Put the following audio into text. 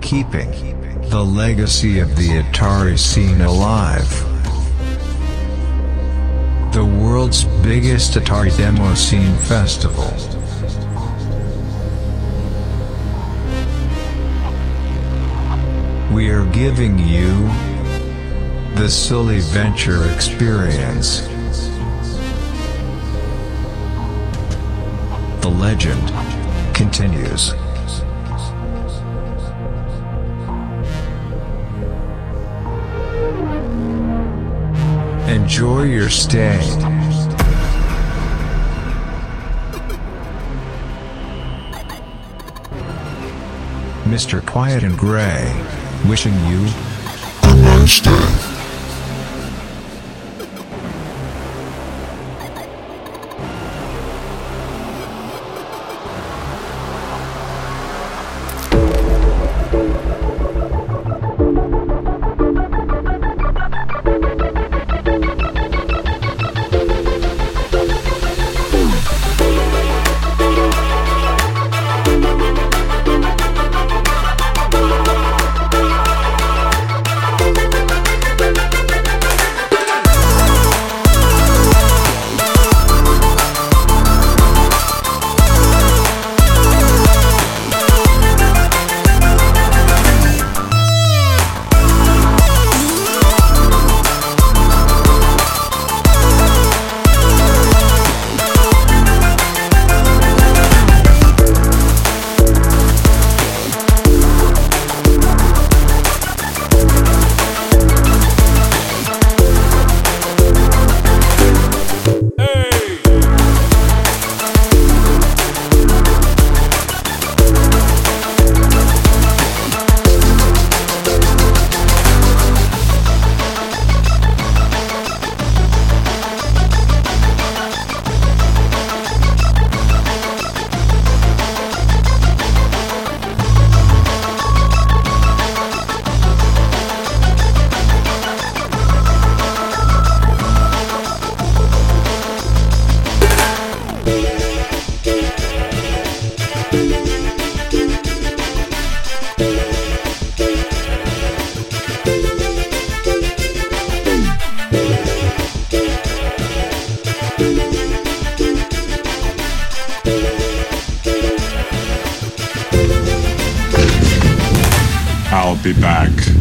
keeping the legacy of the Atari scene alive. The world's biggest Atari Demo Scene Festival. We are giving you the Silly Venture experience. The legend continues. Enjoy your stay. Mr. Quiet and Gray, wishing you a night, stay. Be back.